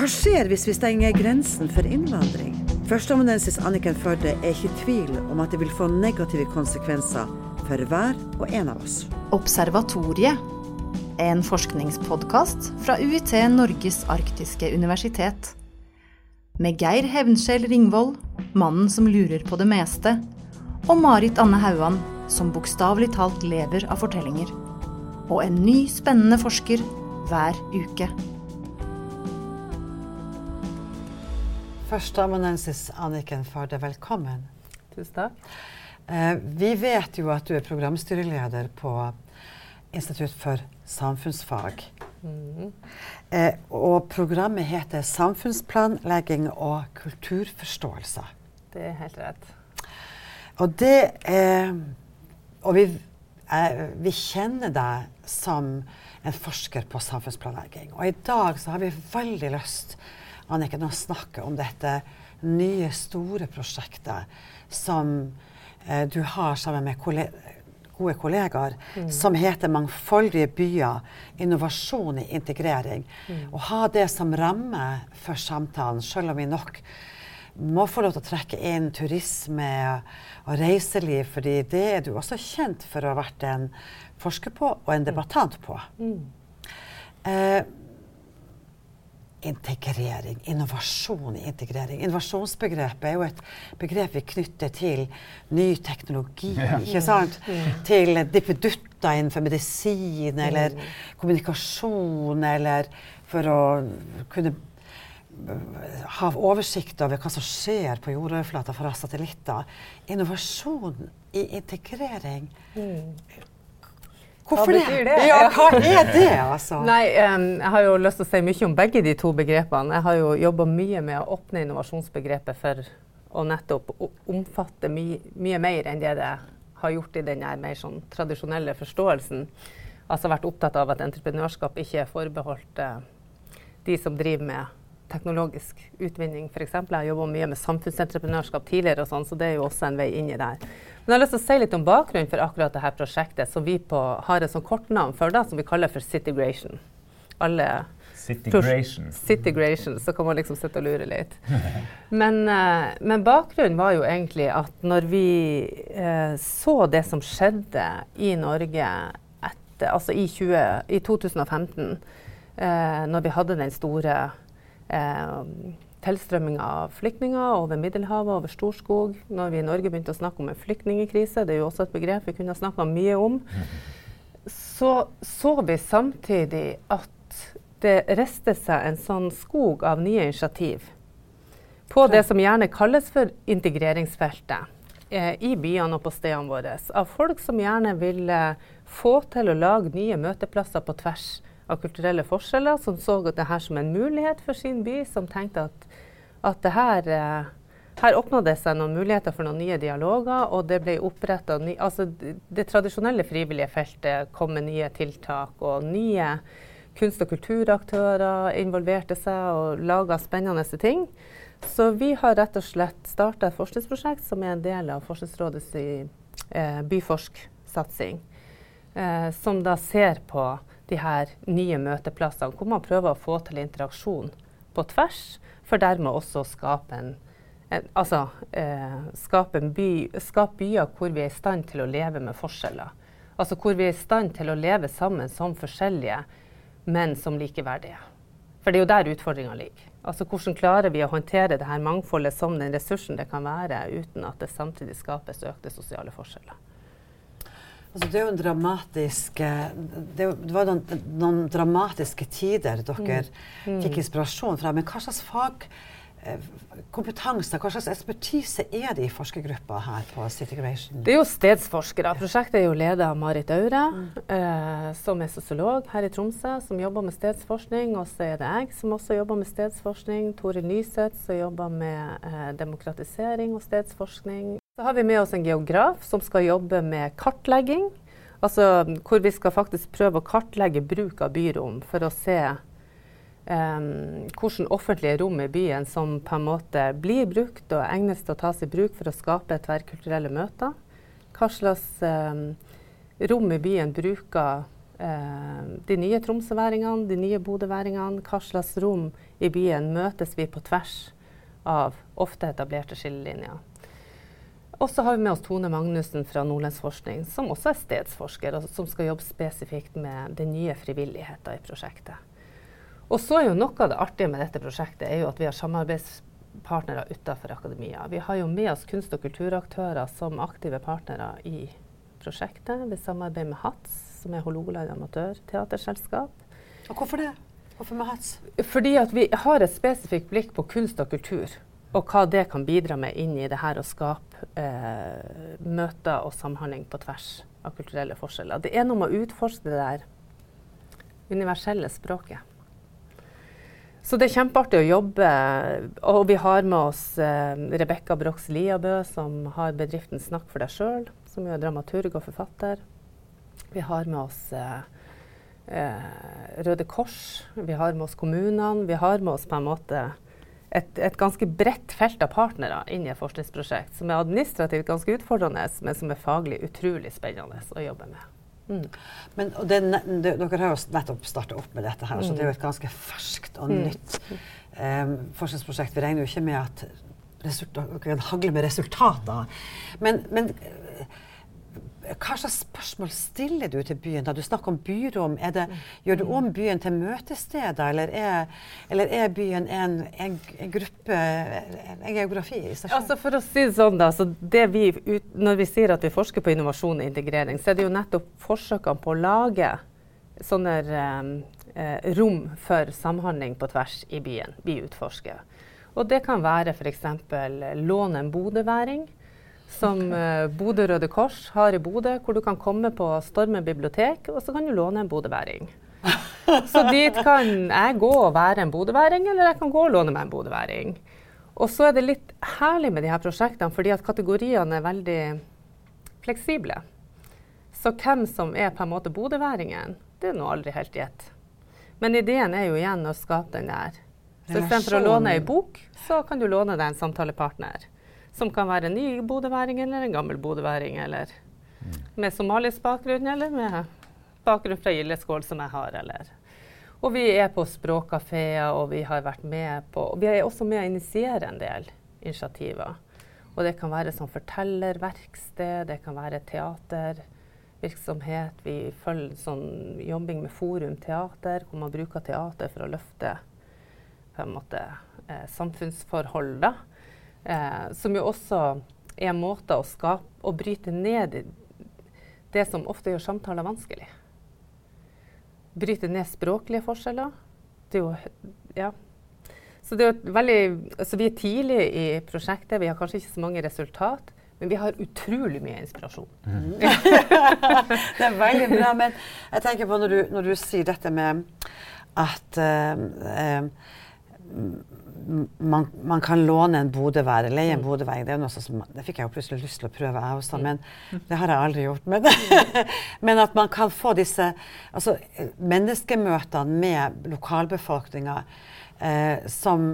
Hva skjer hvis vi stenger grensen for innvandring? Førsteamanuensis Anniken Førde er ikke i tvil om at det vil få negative konsekvenser for hver og en av oss. Observatoriet, en forskningspodkast fra UiT Norges arktiske universitet. Med Geir Hevnskjell Ringvold, mannen som lurer på det meste, og Marit Anne Hauan, som bokstavelig talt lever av fortellinger. Og en ny, spennende forsker hver uke. Førsteamanuensis Anniken Førde, velkommen. Tusen takk. Eh, vi vet jo at du er programstyreleder på Institutt for samfunnsfag. Mm. Eh, og programmet heter 'Samfunnsplanlegging og kulturforståelse'. Det er helt rett. Og det eh, Og vi, eh, vi kjenner deg som en forsker på samfunnsplanlegging. Og i dag så har vi veldig lyst Anniken, å snakke om dette nye, store prosjektet som eh, du har sammen med gode kollegaer, mm. som heter 'Mangfoldige byer innovasjon i integrering'. Mm. Ha det som ramme for samtalen, selv om vi nok må få lov til å trekke inn turisme og reiseliv, fordi det er du også kjent for å ha vært en forsker på og en debattant på. Mm. Eh, integrering, innovasjon i integrering. Innovasjonsbegrepet er jo et begrep vi knytter til ny teknologi, ja. ikke sant? Mm. Til dippedutter innenfor medisin eller mm. kommunikasjon, eller for å kunne ha oversikt over hva som skjer på jordoverflata fra satellitter. Innovasjon i integrering. Mm. Hvorfor det? det? Ja, hva er det, altså? Nei, um, Jeg har jo lyst til å si mye om begge de to begrepene. Jeg har jo jobba mye med å åpne innovasjonsbegrepet for å nettopp omfatte my mye mer enn det det har gjort i den mer sånn tradisjonelle forståelsen. Altså vært opptatt av at entreprenørskap ikke er forbeholdt uh, de som driver med teknologisk utvinning, f.eks. Jeg har jobba mye med samfunnsentreprenørskap tidligere, og sånn, så det er jo også en vei inn i det her. Men jeg har lyst til å si litt om bakgrunnen for akkurat dette prosjektet, som vi på, har et sånt kortnavn for, da, som vi kaller for Citygration. Alle Citygration. Citygration, så kan man liksom sitte og lure litt. Men, uh, men, bakgrunnen var jo egentlig at når vi eh, så det som skjedde i Norge etter, altså i, 20, i 2015, eh, når vi hadde den store uh, tilstrømminga av flyktninger over Middelhavet, over Storskog. Når vi i Norge begynte å snakke om en flyktningkrise, det er jo også et begrep vi kunne snakka mye om, så så vi samtidig at det riste seg en sånn skog av nye initiativ på det som gjerne kalles for integreringsfeltet eh, i byene og på stedene våre. Av folk som gjerne ville få til å lage nye møteplasser på tvers av kulturelle forskjeller, som så det her som en mulighet for sin by, som tenkte at, at det her eh, her åpna det seg noen muligheter for noen nye dialoger, og det ble oppretta altså det tradisjonelle frivillige feltet kom med nye tiltak, og nye kunst- og kulturaktører involverte seg og laga spennende ting. Så vi har rett og slett starta et forskningsprosjekt som er en del av Forskningsrådets eh, Byforsk-satsing, eh, som da ser på de her nye møteplassene, hvor man prøver å få til interaksjon på tvers, for dermed også skape en, en altså, eh, skape, en by, skape byer hvor vi er i stand til å leve med forskjeller. Altså hvor vi er i stand til å leve sammen som forskjellige, men som likeverdige. For det er jo der utfordringa ligger. Altså Hvordan klarer vi å håndtere det her mangfoldet som den ressursen det kan være, uten at det samtidig skapes økte sosiale forskjeller. Altså, det er jo en dramatisk eh, Det, det var noen, noen, dramatiske tider dere mm. Mm. fikk inspirasjon fra. Men hva slags fag Eh, hva slags ekspertise er det i forskergruppa her på Citygration? Det er jo stedsforskere. Prosjektet er jo ledet av Marit Aure, mm. eh, som er sosiolog her i Tromsø, som jobber med stedsforskning. Og så er det jeg som også jobber med stedsforskning. Tore Nyseth som jobber med eh, demokratisering og stedsforskning. Så har vi med oss en geograf som skal jobbe med kartlegging. Altså hvor vi skal faktisk prøve å kartlegge bruk av byrom for å se Um, hvordan offentlige rom i byen som på en måte blir brukt og egnes til å tas i bruk for å skape tverrkulturelle møter. Hva slags um, rom i byen bruker eh, de nye tromsøværingene, de nye bodøværingene. Hva slags rom i byen møtes vi på tvers av ofte etablerte skillelinjer. Og så har vi med oss Tone Magnussen fra Nordlandsforskning, som også er stedsforsker, og som skal jobbe spesifikt med den nye frivilligheten i prosjektet. Og så er jo noe av det artige med dette prosjektet er jo at vi har samarbeidspartnere utenfor akademia. Vi har jo med oss kunst- og kulturaktører som aktive partnere i prosjektet. Vi samarbeider med HATS, som er Hålogaland amatørteaterselskap. Og hvorfor det? Hvorfor med HATS? Fordi at vi har et spesifikt blikk på kunst og kultur og hva det kan bidra med inn i det her å skape eh, møter og samhandling på tvers av kulturelle forskjeller. Det er noe med å utforske det der universelle språket. Så det er kjempeartig å jobbe. Og vi har med oss eh, Rebekka Brox Liabø, som har bedriften Snakk for deg sjøl, som er dramaturg og forfatter. Vi har med oss eh, eh, Røde Kors, vi har med oss kommunene. Vi har med oss på en måte et, et, ganske bredt felt av partnere inn i et forskningsprosjekt som er administrativt ganske utfordrende, men som er faglig utrolig spennende å jobbe med. Mm. Men det, det, dere har jo nettopp starta opp med dette, her, mm. så det er jo et ganske ferskt og mm. nytt um, forskningsprosjekt. Vi regner jo ikke med at dere kan hagle med resultater. Men, men hva slags spørsmål stiller du til byen? Da du snakker om byrom, det, gjør du om byen til møtesteder, eller er, eller er byen en, en, en, gruppe, en geografi i seg selv? Altså for å si det sånn, da, så det vi ut, Når vi sier at vi forsker på innovasjon og integrering, så er det jo nettopp forsøkene på å lage sånne eh, rom for samhandling på tvers i byen vi utforsker. Og det kan være f.eks. låne en bodøværing som uh, Bodø Røde Kors har i Bodø, hvor du kan komme på Stormen bibliotek, og så kan du låne en bodøværing. så dit kan jeg gå og være en bodøværing, eller jeg kan gå og låne meg en bodøværing. Og så er det litt herlig med de her prosjektene, fordi at kategoriene er veldig fleksible. Så hvem som er på en måte bodøværingen, det er nå aldri helt gjett. Men ideen er jo igjen å skape den der. Så istedenfor å låne ei bok, så kan du låne deg en samtalepartner. Som kan være en ny bodøværing eller en gammel bodøværing. Eller mm. med somalisk bakgrunn eller med bakgrunn fra Gildeskål, som jeg har. eller... Og vi er på språkkafeer, og vi har vært med på og Vi er også med å initiere en del initiativer. Og det kan være som fortellerverksted, det kan være teatervirksomhet. Vi følger sånn jobbing med Forum teater, hvor man bruker teater for å løfte på en måte, eh, samfunnsforhold. da. Eh, som jo også er en måte å skape og bryte ned det som ofte gjør samtaler vanskelig. Bryte ned språklige forskjeller. Det er jo, ja. Så det er veldig, altså vi er tidlig i prosjektet, vi har kanskje ikke så mange resultat. Men vi har utrolig mye inspirasjon. Mm. det er veldig bra. Men jeg tenker på når du, når du sier dette med at uh, uh, man, man, kan låne en bodevær, leie en mm. bodøværing. Det, det fikk jeg jo plutselig lyst til å prøve, jeg også. Men det har jeg aldri gjort. Men, men at man kan få disse altså, menneskemøtene med lokalbefolkninga eh, som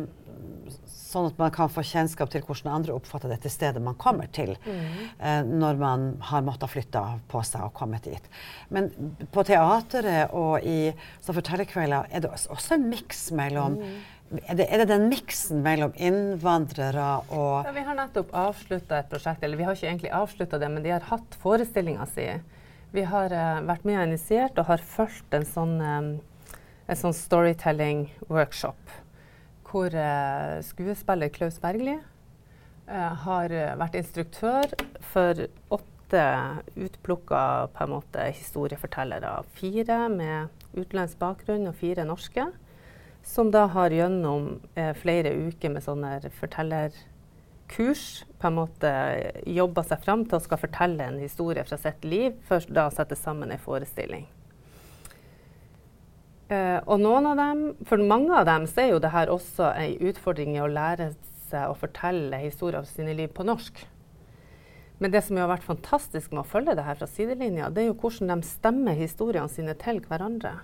Sånn at man kan få kjennskap til hvordan andre oppfatter dette stedet man kommer til. Mm. Eh, når man har måttet flytte på seg og kommet dit. Men på teateret og i fortellerkvelder er det også en miks mellom mm er det, er det, den miksen mellom innvandrere og ja, Vi har nettopp avslutta et prosjekt, eller vi har ikke egentlig avslutta det, men de har hatt forestillinga si. Vi har uh, vært med og initiert og har fulgt en sånn, um, en sånn storytelling-workshop. Hvor uh, skuespiller Klaus Bergli uh, har vært instruktør for åtte utplukka historiefortellere. Fire med utenlandsk bakgrunn og fire norske som da har gjennom eh, flere uker med sånne fortellerkurs på en måte jobba seg fram til å skal fortelle en historie fra sitt liv, først da sette sammen en forestilling. Eh, og noen av dem, For mange av dem så er jo det her også en utfordring i å lære seg å fortelle historier av sine liv på norsk. Men det som har vært fantastisk med å følge det her fra sidelinja, det er jo hvordan de stemmer historiene sine til hverandre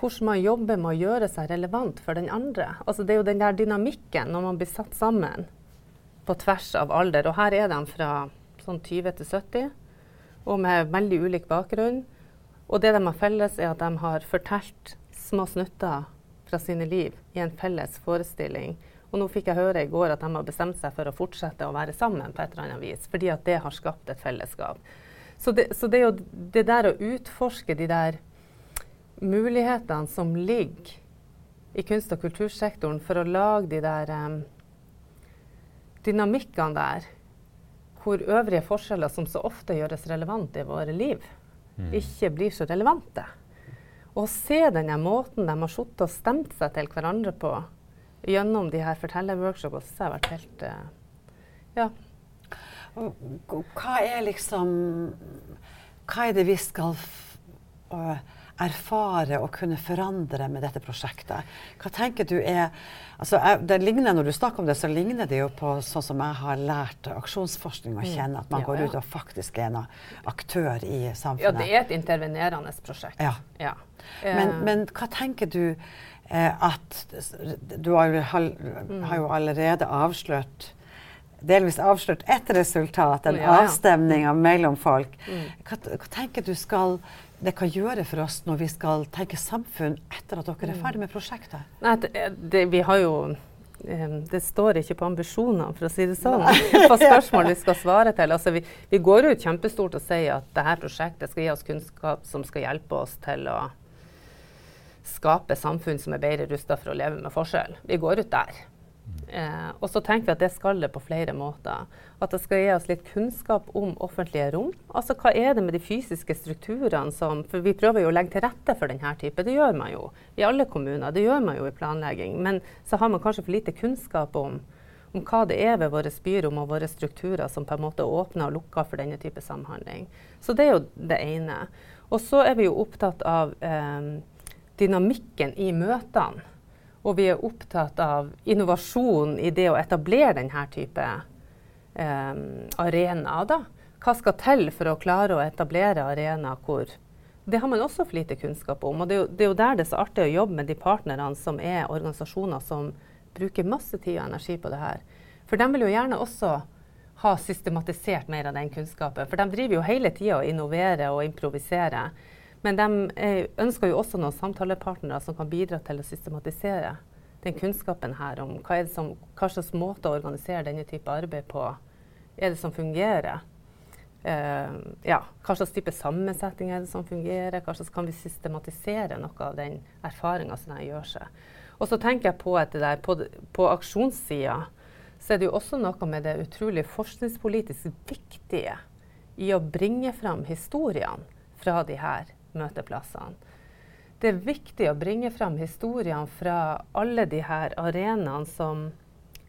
hvordan man jobber med å gjøre seg relevant for den andre. Altså det er jo den der dynamikken når man blir satt sammen på tvers av alder. Og her er de fra sånn 20 til 70, og med veldig ulik bakgrunn. Og det de har felles, er at de har fortalt små snutter fra sine liv i en felles forestilling. Og nå fikk jeg høre i går at de har bestemt seg for å fortsette å være sammen på et eller annet vis, fordi at det har skapt et fellesskap. Så det, så det er jo det der å utforske de der mulighetene som ligger i kunst- og kultursektoren for å lage de der um, dynamikkene der, hvor øvrige forskjeller som så ofte gjøres relevante i våre liv, mm. ikke blir så relevante. Å se denne måten de har sittet og stemt seg til hverandre på gjennom de her fortellerworkshopene, syns jeg har vært helt uh, Ja. Hva er liksom Hva er det vi skal uh, erfare og kunne forandre med dette prosjektet? Hva tenker du er altså, det ligner, Når du snakker om det, så ligner det jo på sånn som jeg har lært aksjonsforskning å mm. kjenne. At man ja, går ut og faktisk er en aktør i samfunnet. Ja, det er et intervenerende prosjekt. Ja. ja. Men, men, hva tenker du eh, at Du har, har, har jo allerede avslørt delvis avslørt ett resultat, en ja, ja. avstemning mellom folk. Mm. Hva, hva, tenker du skal det kan gjøre for oss når vi skal tenke samfunn etter at dere er mm. ferdig med prosjektet? Nei, det, det, vi har jo det står ikke på ambisjonene, for å si det sånn, på spørsmål vi skal svare til. Altså, vi, vi, går ut kjempestort og sier at dette prosjektet skal gi oss kunnskap som skal hjelpe oss til å skape samfunn som er bedre rusta for å leve med forskjell. Vi går ut der. Eh, og så tenker vi at det skal det på flere måter. At det skal gi oss litt kunnskap om offentlige rom. Altså hva er det med de fysiske strukturene som For vi prøver jo å legge til rette for denne type. Det gjør man jo i alle kommuner. Det gjør man jo i planlegging. Men så har man kanskje for lite kunnskap om, om hva det er ved våre byrom og våre strukturer som på en måte åpner og lukker for denne type samhandling. Så det er jo det ene. Og så er vi jo opptatt av eh, dynamikken i møtene. Og vi er opptatt av innovasjon i det å etablere denne type um, arenaer. Hva skal til for å klare å etablere arenaer hvor Det har man også for lite kunnskap om. Og det er, jo, det er jo der det er så artig å jobbe med de partnerne som er organisasjoner som bruker masse tid og energi på det her. For de vil jo gjerne også ha systematisert mer av den kunnskapen. For de driver jo hele tida og innoverer og improviserer. Men de eh, ønsker jo også noen samtalepartnere som kan bidra til å systematisere den kunnskapen her om hva, som, hva slags måte å organisere denne type arbeid på er det som fungerer. Uh, ja, hva slags type sammensetning er det som fungerer? Hva slags kan vi systematisere noe av den erfaringa som de gjør seg? Og så tenker jeg på at der, på, på aksjonssida så er det jo også noe med det utrolig forskningspolitisk viktige i å bringe fram historiene fra de her møteplassene. Det er viktig å bringe fram historiene fra alle her arenaene som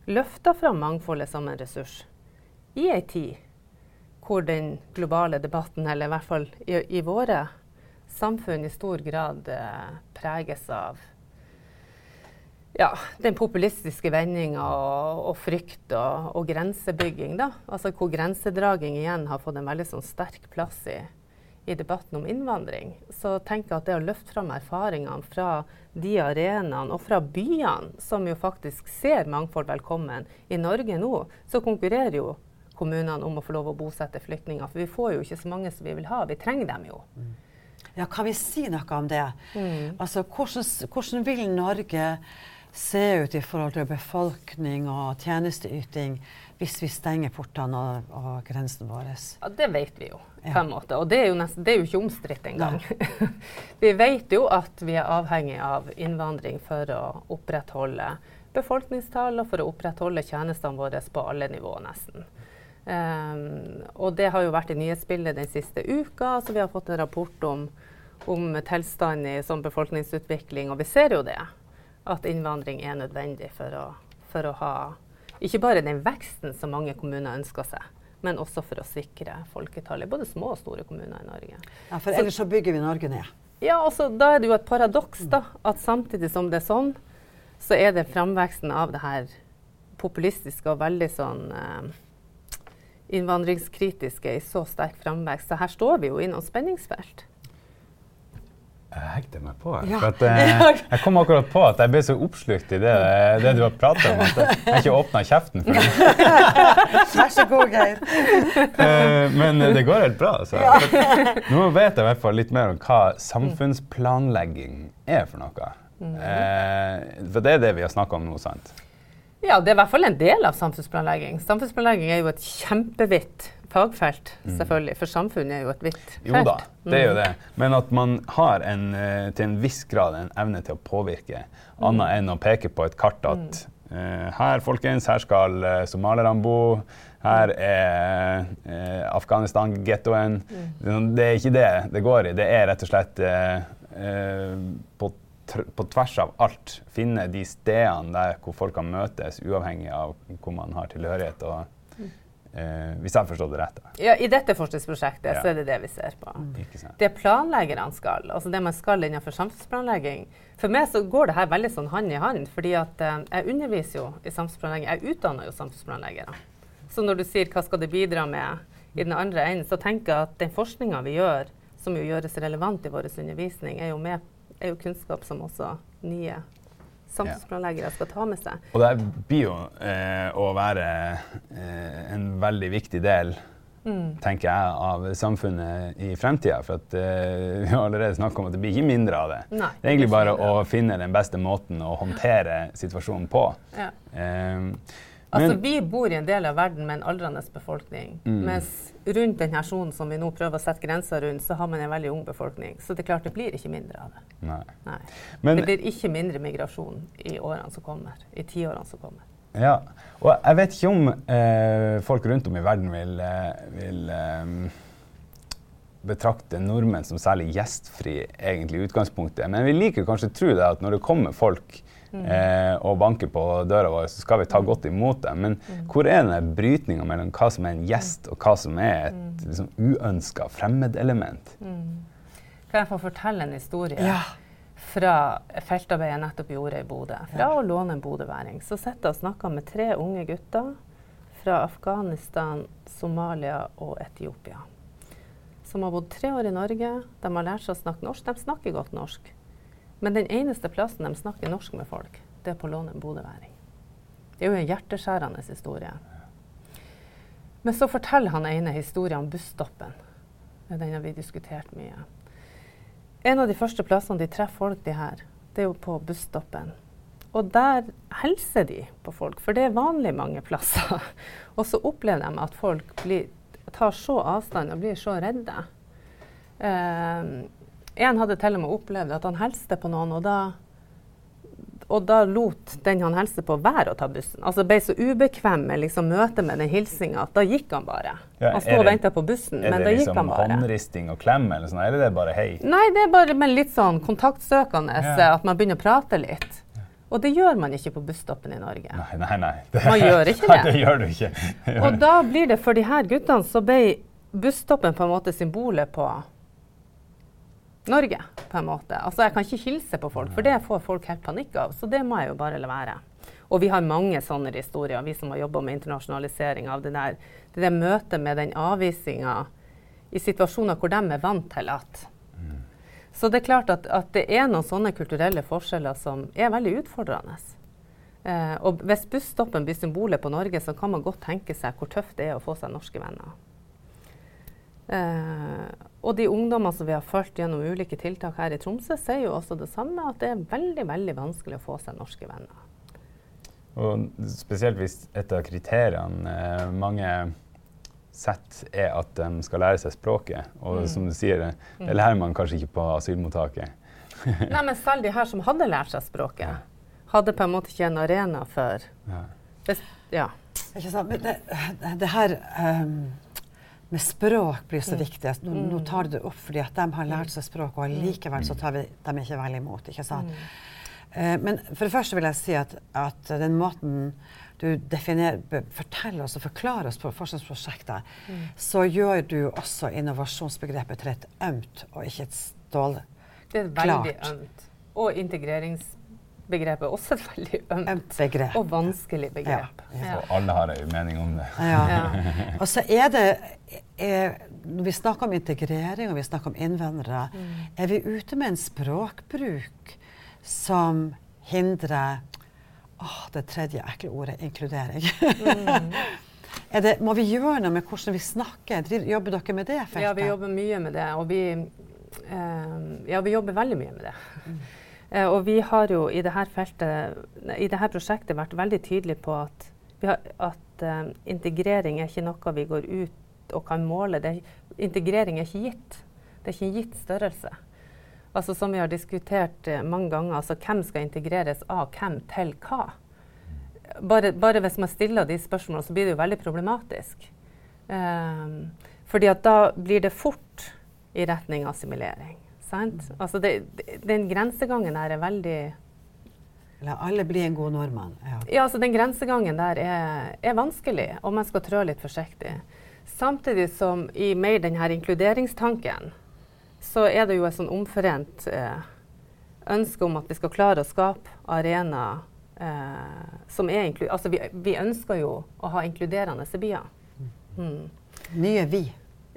løfter fram mangfoldet som en ressurs i ei tid hvor den globale debatten, eller i hvert fall i, i våre samfunn, i stor grad eh, preges av ja, den populistiske vendinga og, og, frykt og, og grensebygging. Da. Altså hvor grensedraging igjen har fått en veldig sånn sterk plass i, i debatten om innvandring, så tenker jeg at det å løfte fram erfaringene fra de arenaene og fra byene, som jo faktisk ser mangfold velkommen I Norge nå så konkurrerer jo kommunene om å få lov å bosette flyktninger. For vi får jo ikke så mange som vi vil ha. Vi trenger dem jo. Mm. Ja, kan vi si noe om det? Mm. Altså, hvordan, hvordan vil Norge se ut i forhold til befolkning og tjenesteyting hvis vi stenger portene og, og grensene våre? Ja, det vet vi jo, på en måte. Og det er jo, nesten, det er jo ikke omstridt engang. vi vet jo at vi er avhengig av innvandring for å opprettholde befolkningstall og for å opprettholde tjenestene våre på alle nivåer, nesten. Um, og det har jo vært i nyhetsbildet den siste uka, så vi har fått en rapport om, om tilstanden i sånn befolkningsutvikling, og vi ser jo det. At innvandring er nødvendig for å, for å ha ikke bare den veksten som mange kommuner ønsker seg, men også for å sikre folketallet i både små og store kommuner i Norge. Ja, For ellers så bygger vi Norge ned. Ja, altså, Da er det jo et paradoks da, at samtidig som det er sånn, så er det framveksten av det her populistiske og veldig sånn eh, innvandringskritiske i så sterk framvekst. Så her står vi jo i noen spenningsfelt. Jeg hekter meg på. Ja. For at, eh, jeg kom akkurat på at jeg ble så oppslukt i det, det du har pratet om, at jeg ikke åpna kjeften for det. Vær så god, Geir. Eh, men det går helt bra. Altså. Nå vet jeg i hvert fall litt mer om hva samfunnsplanlegging er for noe. Eh, for det er det vi har snakka om nå, sant? Ja, det er i hvert fall en del av samfunnsplanlegging. Samfunnsplanlegging er jo et kjempevidt fagfelt, selvfølgelig. For samfunnet er jo et vidt felt. Jo da, det er jo det. Men at man har en, eh, til en viss grad en evne til å påvirke, annet enn å peke på et kart at uh, her, folkens, her skal uh, somalierne bo. Her er uh, Afghanistan-gettoen. Det er ikke det det går i. Det er rett og slett eh, eh, på, på tvers av alt finne de stedene der hvor folk kan møtes, uavhengig av hvor man har tilhørighet. og eh, Hvis jeg har forstått det rett. Ja, I dette forskningsprosjektet Ja. så er det det vi ser på. Mm. Det planleggerne skal, altså det man skal innenfor samfunnsplanlegging For meg så går det her veldig sånn hand i hand. fordi at eh, jeg underviser jo i samfunnsplanlegging. Jeg utdanner jo samfunnsplanleggere. Så når du sier hva skal det bidra med i den andre enden, så tenker jeg at den forskninga vi gjør, som jo gjøres relevant i vår undervisning, er jo, med, er jo kunnskap som også nye samfunnsplanleggere skal ta med seg. Og det blir jo eh, å være eh, en veldig viktig del, tenker jeg, av samfunnet i fremtida. For at, eh, vi har allerede snakket om at det blir ikke mindre av det. Nei, det er egentlig bare å finne den beste måten å håndtere situasjonen på. Ja. Eh, Altså, men- vi bor i en del av verden med en aldrende befolkning. Mens rundt den sonen som vi nå prøver å sette grenser rundt, så har man en veldig ung befolkning. Så det er klart det blir ikke mindre av det. nei. Nei. Men- det blir ikke mindre migrasjon i årene som kommer. I tiårene som kommer. Ja, og jeg vet ikke om eh, folk rundt om i verden vil, eh, vil eh, betrakte nordmenn som særlig gjestfri egentlig i utgangspunktet. Men vi liker kanskje å tro det at når det kommer folk eh, og banker på døra vår, så skal vi ta godt imot dem. Men hvor er den brytninga mellom hva som er en gjest, og hva som er et liksom, uønska fremmedelement? Kan jeg få fortelle en historie? Ja. Fra feltarbeidet jeg nettopp gjorde i Bodø. Fra å låne en bodøværing. Så sitter jeg og snakker med tre unge gutter fra Afghanistan, Somalia og Etiopia. Som har bodd tre år i Norge. De har lært seg å snakke norsk. De snakker godt norsk. Men den eneste plassen de snakker norsk med folk, det er på Lånet bodøværing. Det er jo en hjerteskjærende historie. Men så forteller han ene historien om busstoppen. Den har vi diskutert mye. En av de første plassene de treffer folk, de her, det er jo på busstoppen. Og der hilser de på folk, for det er vanlig mange plasser. Og så opplever de at folk blir, tar så avstand og blir så redde. Eh, en hadde til og med opplevd at han hilste på noen, og da, og da lot den han hilste på, være å ta bussen. Altså ble så ubekvem med liksom, møtet med den hilsinga at da gikk han bare. Ja, han sto og venta på bussen, men da gikk liksom han bare. Er det liksom håndristing og klem, eller sånn, eller er det bare hei? Nei, det er bare litt sånn kontaktsøkende, Ja. at man begynner å prate litt. Og det gjør man ikke på busstoppen i Norge. Nei, nei, nei. Det, Man gjør ikke det. Nei, det. gjør du ikke. Og da blir det for de her guttene så ble busstoppen på en måte symbolet på Norge, på en måte. Altså jeg kan ikke hilse på folk, for det får folk helt panikk av. Så det må jeg jo bare la være. Og vi har mange sånne historier, vi som har jobba med internasjonalisering av det der, det der møtet med den avvisinga i situasjoner hvor de er vant til at Så det er klart at, at det er noen sånne kulturelle forskjeller som er veldig utfordrende. Eh, og hvis busstoppen blir symbolet på Norge, så kan man godt tenke seg hvor tøft det er å få seg norske venner. Eh, og de ungdommene som vi har fulgt gjennom ulike tiltak her i Tromsø, sier jo også det samme, at det er veldig veldig vanskelig å få seg norske venner. Og spesielt hvis et av kriteriene eh, mange setter, er at de skal lære seg språket. Og som du sier, det, det lærer man kanskje ikke på asylmottaket. Nei, men selv de her som hadde lært seg språket, hadde på en måte ikke en arena for Ja. hvis, ja. Ikke sant? Men det, det her ehm, med språk blir så viktig. Nå, nå tar du det opp fordi at de har lært seg språk, og likevel så tar vi dem ikke vel imot. ikke sant? Eh, men for det første vil jeg si at, at den måten du forteller oss og forklarer oss på forskningsprosjektet, så gjør du også innovasjonsbegrepet til et ømt og ikke et stålklart. Det er veldig ømt. Og begrepet er også et veldig ømt begrep. og vanskelig begrep. Ja, ja. Og alle har en mening om det. Ja. Og så er det er, Når vi snakker om integrering og vi snakker om innvandrere, er vi ute med en språkbruk som hindrer åh, det tredje ekle ordet inkludering. er det, må vi gjøre noe med hvordan vi snakker? Jobber dere med det feltet? Ja, vi jobber mye med det. Og vi, eh, ja, vi jobber veldig mye med det. Eh, og vi har jo i dette feltet, i dette prosjektet vært veldig tydelige på at, har, at eh, integrering er ikke noe vi går ut og kan måle. Er- integrering er ikke gitt. Det er ikke en gitt størrelse. Altså Som vi har diskutert eh, mange ganger, altså hvem skal integreres av hvem til hva? Bare, bare hvis man stiller de spørsmålene, så blir det jo veldig problematisk. Ehm, fordi at da blir det fort i retning assimilering. Sant? Altså det, den grensegangen der er veldig La alle bli en god nordmann. Ja. Ja, altså den grensegangen der er, er vanskelig, og man skal trå litt forsiktig. Samtidig som i mer denne inkluderingstanken, så er det jo et sånn omforent eh, ønske om at vi skal klare å skape arenaer eh, som er inkluderende. Altså vi, vi ønsker jo å ha inkluderende byer. Mm. Nye vi.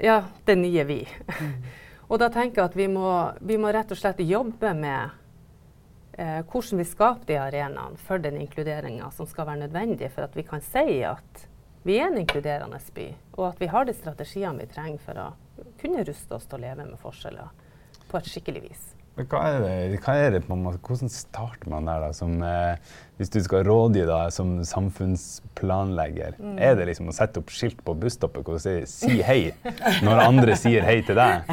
Ja, det nye vi. og da tenker jeg at vi må, vi må rett og slett jobbe med eh, hvordan vi skaper de arenaene for den inkluderinga som skal være nødvendig for at vi kan si at vi er en inkluderende by, og at vi har de strategiene vi trenger for å kunne ruste oss til å leve med forskjeller på et skikkelig vis. Men hva er det, hva er det på en måte, hvordan starter man der, da? Som, eh, hvis du skal rådgi da, som samfunnsplanlegger, Mm. er det liksom å sette opp skilt på busstoppet hvor det sier 'si hei' når andre sier hei til deg?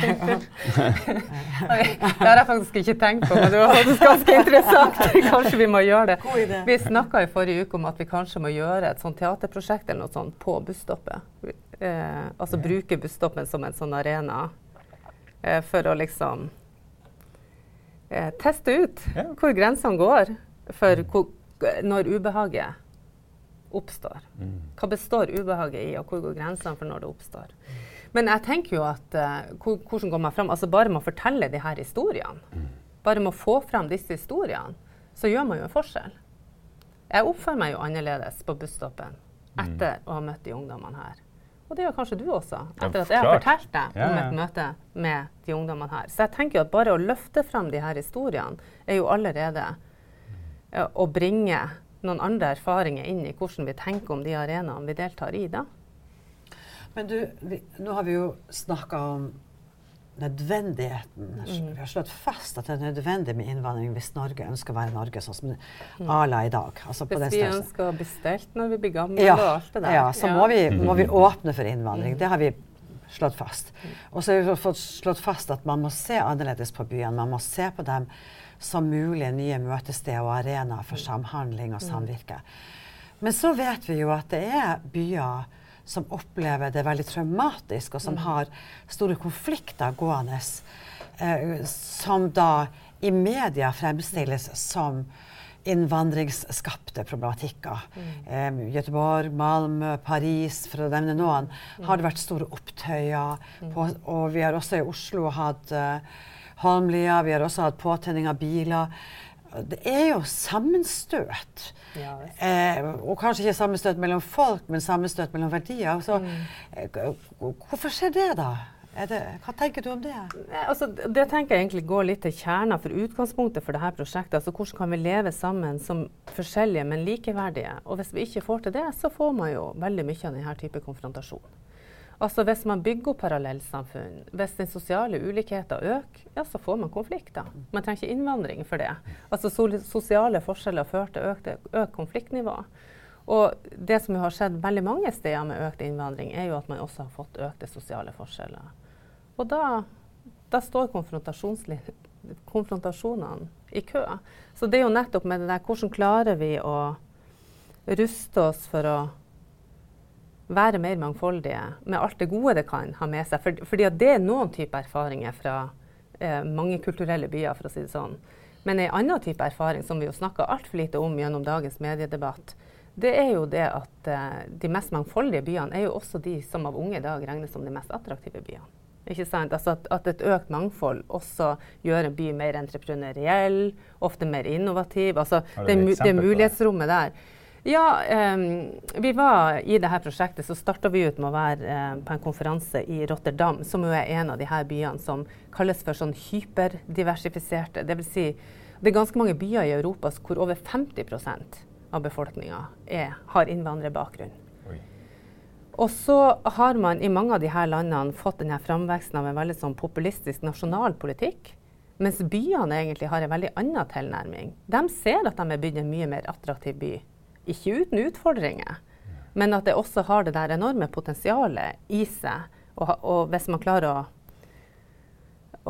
Det har jeg faktisk ikke tenkt på, men det var faktisk ganske interessant. Kanskje vi må gjøre det. Vi snakka i forrige uke om at vi kanskje må gjøre et sånt teaterprosjekt eller noe sånt på busstoppet. Eh, altså bruke busstoppen som en sånn arena eh, for å liksom eh, teste ut Ja. hvor grensene går for hvor, når ubehaget oppstår. Mm. Hva består ubehaget i, og hvor går grensene for når det oppstår? Men jeg tenker jo at eh, hvor, hvordan går man fram? Altså bare med å fortelle de her historiene, bare med å få fram disse historiene, så gjør man jo en forskjell. Jeg oppfører meg jo annerledes på busstoppen etter å ha møtt de ungdommene her. Og det gjør kanskje du også, etter at jeg har fortalt deg om et møte med de ungdommene her. Så jeg tenker jo at bare å løfte fram de her historiene er jo allerede eh, å bringe noen andre erfaringer inn i hvordan vi tenker om de arenaene vi deltar i da. Men du, vi, nå har vi jo snakka om nødvendigheten. Mm. Vi har slått fast at det er nødvendig med innvandring hvis Norge ønsker å være Norge sånn som Ala i dag. Altså på Mm. Hvis den vi ønsker å bli stelt når vi blir gamle ja, og alt det der. ja, så Må, vi, må vi åpne for innvandring. Det har vi slått fast. Og så har vi fått slått fast at man må se annerledes på byene. Man må se på dem som mulige nye møtesteder og arenaer for samhandling og samvirke. Men så vet vi jo at det er byer som opplever det veldig traumatisk, og som har store konflikter gående, eh, som da i media fremstilles som innvandringsskapte problematikker. Eh, Göteborg, Malmö, Paris, for å nevne noen, har det vært store opptøyer. På, og vi har også i Oslo hatt uh, Holmlia, vi har også hatt påtenning av biler. Det er jo sammenstøt. Ja. Eh, og kanskje ikke sammenstøt mellom folk, men sammenstøt mellom verdier. Så, eh, hvorfor skjer det, da? Det, hva tenker du om det? Altså, det tenker jeg egentlig går litt til kjerna for utgangspunktet for dette prosjektet. Altså, hvordan kan vi leve sammen som forskjellige, men likeverdige? Og hvis vi ikke får til det, så får man jo veldig mye av denne type konfrontasjon. Altså Hvis man bygger opp parallellsamfunn, hvis den sosiale ulikheten øker, ja, så får man konflikter. Man trenger ikke innvandring for det. Altså Sosiale forskjeller fører til økt, økt konfliktnivå. Og det som har skjedd veldig mange steder med økt innvandring, er jo at man også har fått økte sosiale forskjeller. Og da, da står konfrontasjonene i kø. Så det er jo nettopp med det der hvordan klarer vi å ruste oss for å være mer mangfoldige med alt det gode det kan ha med seg. For, fordi det er noen type erfaringer fra eh, mange kulturelle byer, for å si det sånn. Men en annen type erfaring som vi jo snakker altfor lite om gjennom dagens mediedebatt, det er jo det at eh, de mest mangfoldige byene er jo også de som av unge i dag regnes som de mest attraktive byene. Ikke sant? Altså at, at et økt mangfold også gjør en by mer entreprenøriell, ofte mer innovativ. Altså det, et det det? mulighetsrommet der. Ja, um, vi var i dette prosjektet, så starta vi ut med å være eh, på en konferanse i Rotterdam, som jo er en av de her byene som kalles for sånn hyperdiversifiserte. Det vil si, det er ganske mange byer i Europa hvor over 50% av befolkninga har innvandrerbakgrunn. Og så har man i mange av de her landene fått denne framveksten av en veldig sånn populistisk nasjonal politikk. Mens byene egentlig har en veldig annen tilnærming. De ser at de er bygd en mye mer attraktiv by. Ikke uten utfordringer, men at det også har det der enorme potensialet i seg. Og, og hvis man klarer å,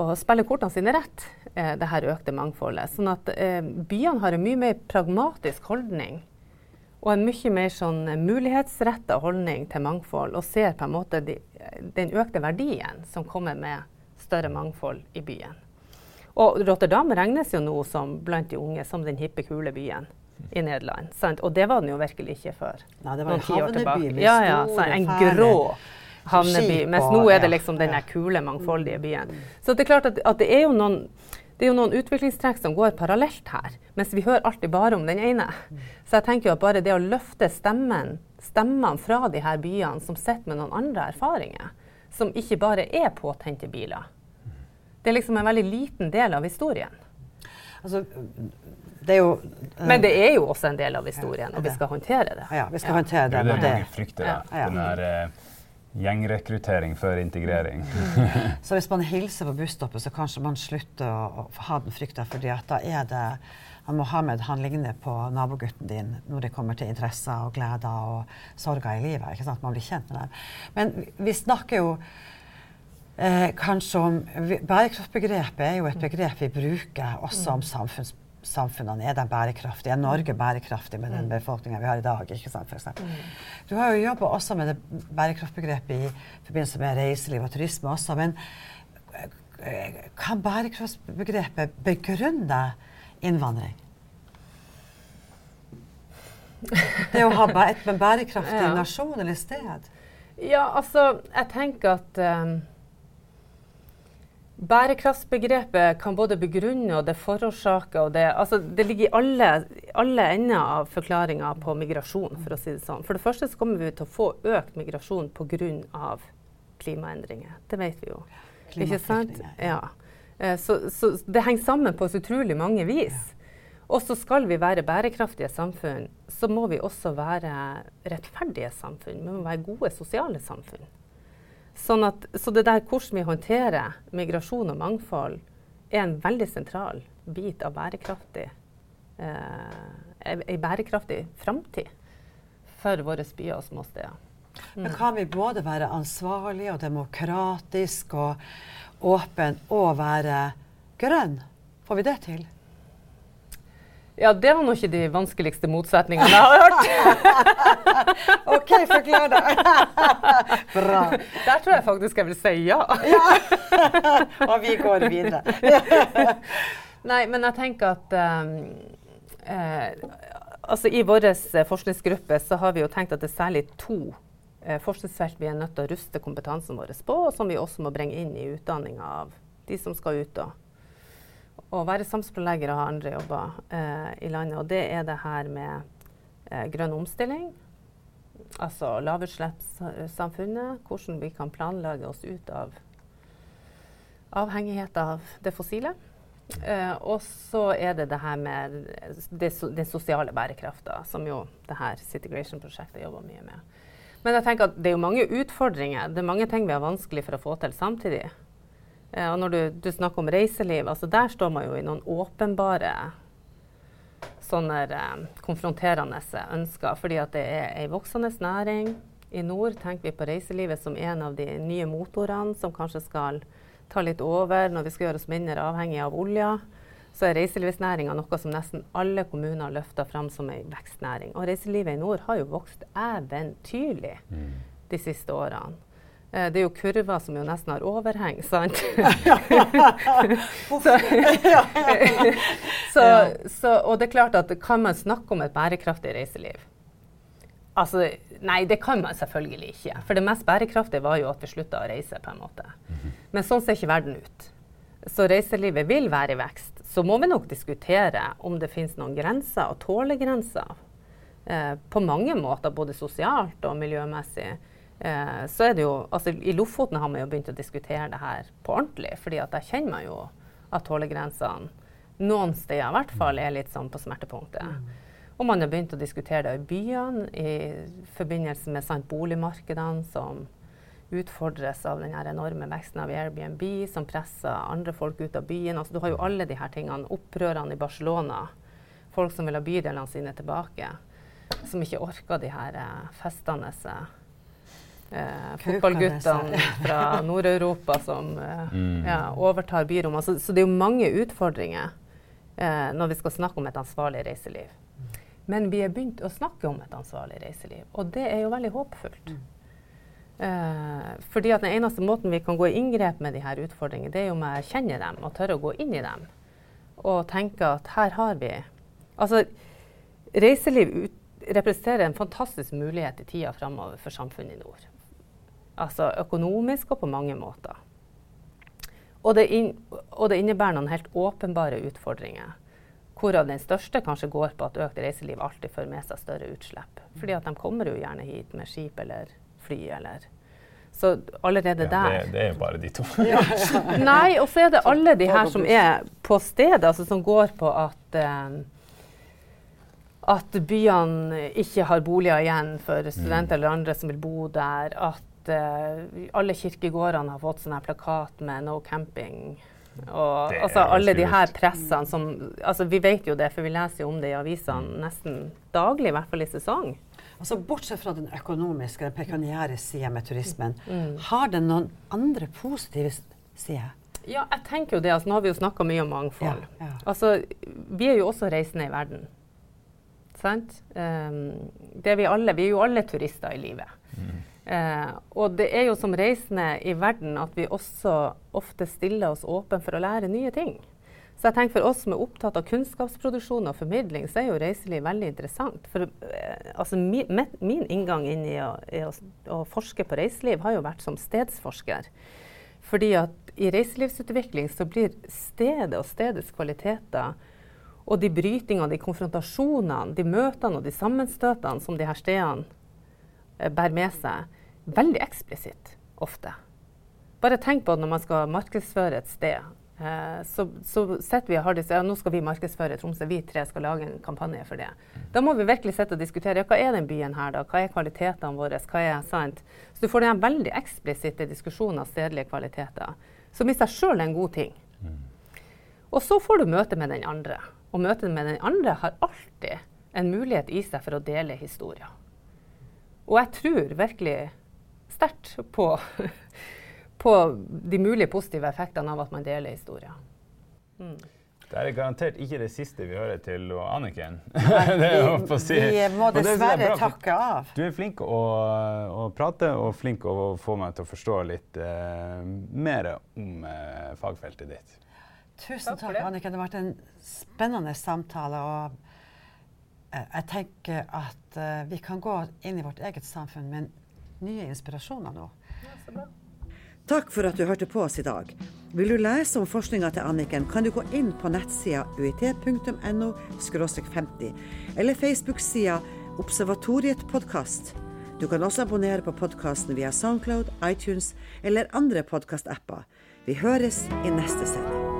å spille kortene sine rett, eh, det her økte mangfoldet. Sånn at eh, byene har en mye mer pragmatisk holdning og en mye mer sånn mulighetsretta holdning til mangfold, og ser på en måte de, den økte verdien som kommer med større mangfold i byen. Og Rotterdam regnes jo nå som blant de unge som den hippe, kule byen i Nederland. Sant? Og det var den jo virkelig ikke før. Nei, det var en noen tiår tilbake. ja, ja, sant, En fæle grå havneby. Mens nå er det liksom den kule, mangfoldige byen. Så det er klart at, at det er noen det er jo noen utviklingstrekk som går parallelt her, mens vi hører alltid bare om den ene. Så jeg tenker jo at bare det å løfte stemmen, stemmene fra de her byene som sitter med noen andre erfaringer, som ikke bare er påtente biler, det er liksom en veldig liten del av historien. Altså, det er jo uh, Men det er jo også en del av historien, og vi skal håndtere det. Ja, vi skal håndtere Det det. er det mange frykter. da. Ja. Den der eh, gjengrekruttering før integrering. Så hvis man hilser på busstoppet, så kanskje man slutter å, å ha den frykta, fordi at da er det han Mohammed han ligner på nabogutten din når det kommer til interesser og gleder og sorger i livet. ikke sant? Man blir kjent med dem. Men vi- snakker jo eh, kanskje om Bærekraftbegrepet er jo et begrep vi bruker også om samfunns, samfunnene. Er de bærekraftige? Er Norge bærekraftig med den befolkninga vi har i dag? ikke sant, for eksempel? Du har jo jobba også med det bærekraftbegrepet i forbindelse med reiseliv og turisme også. Men eh, kan bærekraftsbegrepet begrunne innvandring? Det å ha et bærekraftig nasjon eller sted? Ja, altså, jeg tenker at um, Bærekraftsbegrepet kan både begrunne og det forårsaker og det Altså, det ligger i alle, alle ender av forklaringa på migrasjon, for å si det sånn. For det første så kommer vi til å få økt migrasjon pga. klimaendringer. Det vet vi jo. Ikke sant? Ja. Eh, Så, så det henger sammen på så utrolig mange vis. Og så skal vi være bærekraftige samfunn, så må vi også være rettferdige samfunn. Vi må være gode sosiale samfunn. Sånn at, så det der hvordan vi håndterer migrasjon og mangfold, er en veldig sentral bit av bærekraftig, eh, ei bærekraftig framtid for våre byer og småsteder. Men kan vi både være ansvarlige og demokratiske og åpen og være grønn? Får vi det til? Ja, det var nå ikke de vanskeligste motsetningene jeg har hørt. OK, forklar det. Bra. Der tror jeg faktisk jeg vil si ja. Og vi går videre. Nei, men jeg tenker at um, eh, altså I vår eh, forskningsgruppe så har vi jo tenkt at det er særlig to eh, forskningsfelt vi er nødt til å ruste kompetansen vår på, og som vi også må bringe inn i utdanninga av de som skal ut og, og være samsplanlegger og ha andre jobber eh, i landet. Og det er det her med eh, grønn omstilling. Altså lavutslippssamfunnet. Hvordan vi kan planlegge oss ut av avhengighet av det fossile. Eh, og så er det det her med det, den sosiale bærekrafta, som jo det her Citigration-prosjektet jobber mye med. Men jeg tenker at det er jo mange utfordringer. Det er mange ting vi har vanskelig for å få til samtidig. Og når du, du snakker om reiseliv, altså der står man jo i noen åpenbare sånne eh, konfronterende ønsker. Fordi at det er ei voksende næring. I nord tenker vi på reiselivet som en av de nye motorene som kanskje skal ta litt over når vi skal gjøre oss mindre avhengig av olja. Så er reiselivsnæringa noe som nesten alle kommuner løfter fram som ei vekstnæring. Og reiselivet i nord har jo vokst eventyrlig de siste årene. Eh, Det er jo kurver som jo nesten har overheng, sant? så, så, så, og det er klart at kan man snakke om et bærekraftig reiseliv, Altså, nei, det kan man selvfølgelig ikke. For det mest bærekraftige var jo at vi slutta å reise. på en måte. Men sånn ser ikke verden ut. Så reiselivet vil være i vekst. Så må vi nok diskutere om det finnes noen grenser og tålegrenser. Eh, på mange måter, både sosialt og miljømessig. Eh, så er det jo, altså I Lofoten har man jo begynt å diskutere det her på ordentlig. fordi at der kjenner man jo at tålegrensene noen steder i hvert fall er litt sånn på smertepunktet. Og man har begynt å diskutere det i byene i forbindelse med sant, boligmarkedene som utfordres av den enorme veksten av Airbnb, som presser andre folk ut av byen. Altså, du har jo alle her tingene. Opprørene i Barcelona. Folk som vil ha bydelene sine tilbake. Som ikke orker de her eh, festende fotballguttene fra Nord-Europa som eh, Mm. ja, overtar byrommene. Så, så det er jo mange utfordringer eh, når vi skal snakke om et ansvarlig reiseliv. Men vi har begynt å snakke om et ansvarlig reiseliv, og det er jo veldig håpefullt. Eh, fordi at den eneste måten vi kan gå i inngrep med de her utfordringene, det er jo med å kjenner dem og tørre å gå inn i dem. Og tenke at her har vi Altså, reiseliv ut, representerer en fantastisk mulighet i tida framover for samfunnet i nord. Altså økonomisk og på mange måter. Og det, inn, og det innebærer noen helt åpenbare utfordringer. Hvorav den største kanskje går på at økt reiseliv alltid fører med seg større utslipp. Fordi at de kommer jo gjerne hit med skip eller fly eller Så allerede Ja, der det, det er jo bare de to. Nei, og så er det alle de her som er på stedet, altså som går på at eh, at byene ikke har boliger igjen for studenter eller andre som vil bo der. At eh, alle kirkegårdene har fått sånn her plakat med 'no camping'. Og altså, alle de her pressene som altså, Vi vet jo det, for vi leser jo om det i avisene nesten daglig, i hvert fall i sesong. Altså, bortsett fra den økonomiske, den pekuniære sida med turismen, Mm. har den noen andre positive sider? Ja, jeg tenker jo det. Altså, nå har vi jo snakka mye om mangfold. Ja, ja. Altså, vi er jo også reisende i verden. Sant? Um, det er vi alle. Vi er jo alle turister i livet. Eh, og det er jo som reisende i verden at vi også ofte stiller oss åpne for å lære nye ting. Så jeg tenker For oss som er opptatt av kunnskapsproduksjon og formidling, så er jo reiseliv veldig interessant. For eh, altså, min, met- min inngang inn i å, i å, å forske på reiseliv har jo vært som stedsforsker. Fordi at i reiselivsutvikling så blir stedet og stedets kvaliteter og de brytingene, de konfrontasjonene, de møtene og de sammenstøtene som de her stedene bærer med seg, veldig eksplisitt ofte. Bare tenk på at når man skal markedsføre et sted. Eh, så, så sitter vi og har disse, ja, nå skal vi markedsføre Tromsø, vi tre skal lage en kampanje for det. Da må vi virkelig sitte og diskutere ja, hva er den byen her, da? Hva er kvalitetene våre? Hva er sant? Så du får den veldig eksplisitte diskusjonen av stedlige kvaliteter, som i seg sjøl er en god ting. Og så får du møte med den andre. Og møtet med den andre har alltid en mulighet i seg for å dele historier. Og jeg tror virkelig sterkt på, på de mulige positive effektene av at man deler historier. Det er garantert ikke det siste vi hører til og Anniken. det er å si. Vi må er dessverre bra, takke av. Du er flink å, å prate og flink å få meg til å forstå litt eh, mer om eh, fagfeltet ditt. Tusen Takk takk, det. Anniken. Det har vært en spennende samtale. Og jeg tenker at eh, vi kan gå inn i vårt eget samfunn med nye inspirasjoner nå. Takk for at du hørte på oss i dag. Vil du lese om forskninga til Anniken, kan du gå inn på nettsida uit.no 50 eller Facebook-sida Observatoriet podkast. Du kan også abonnere på podkasten via Soundcloud, iTunes eller andre podkastapper. Vi høres i neste sending.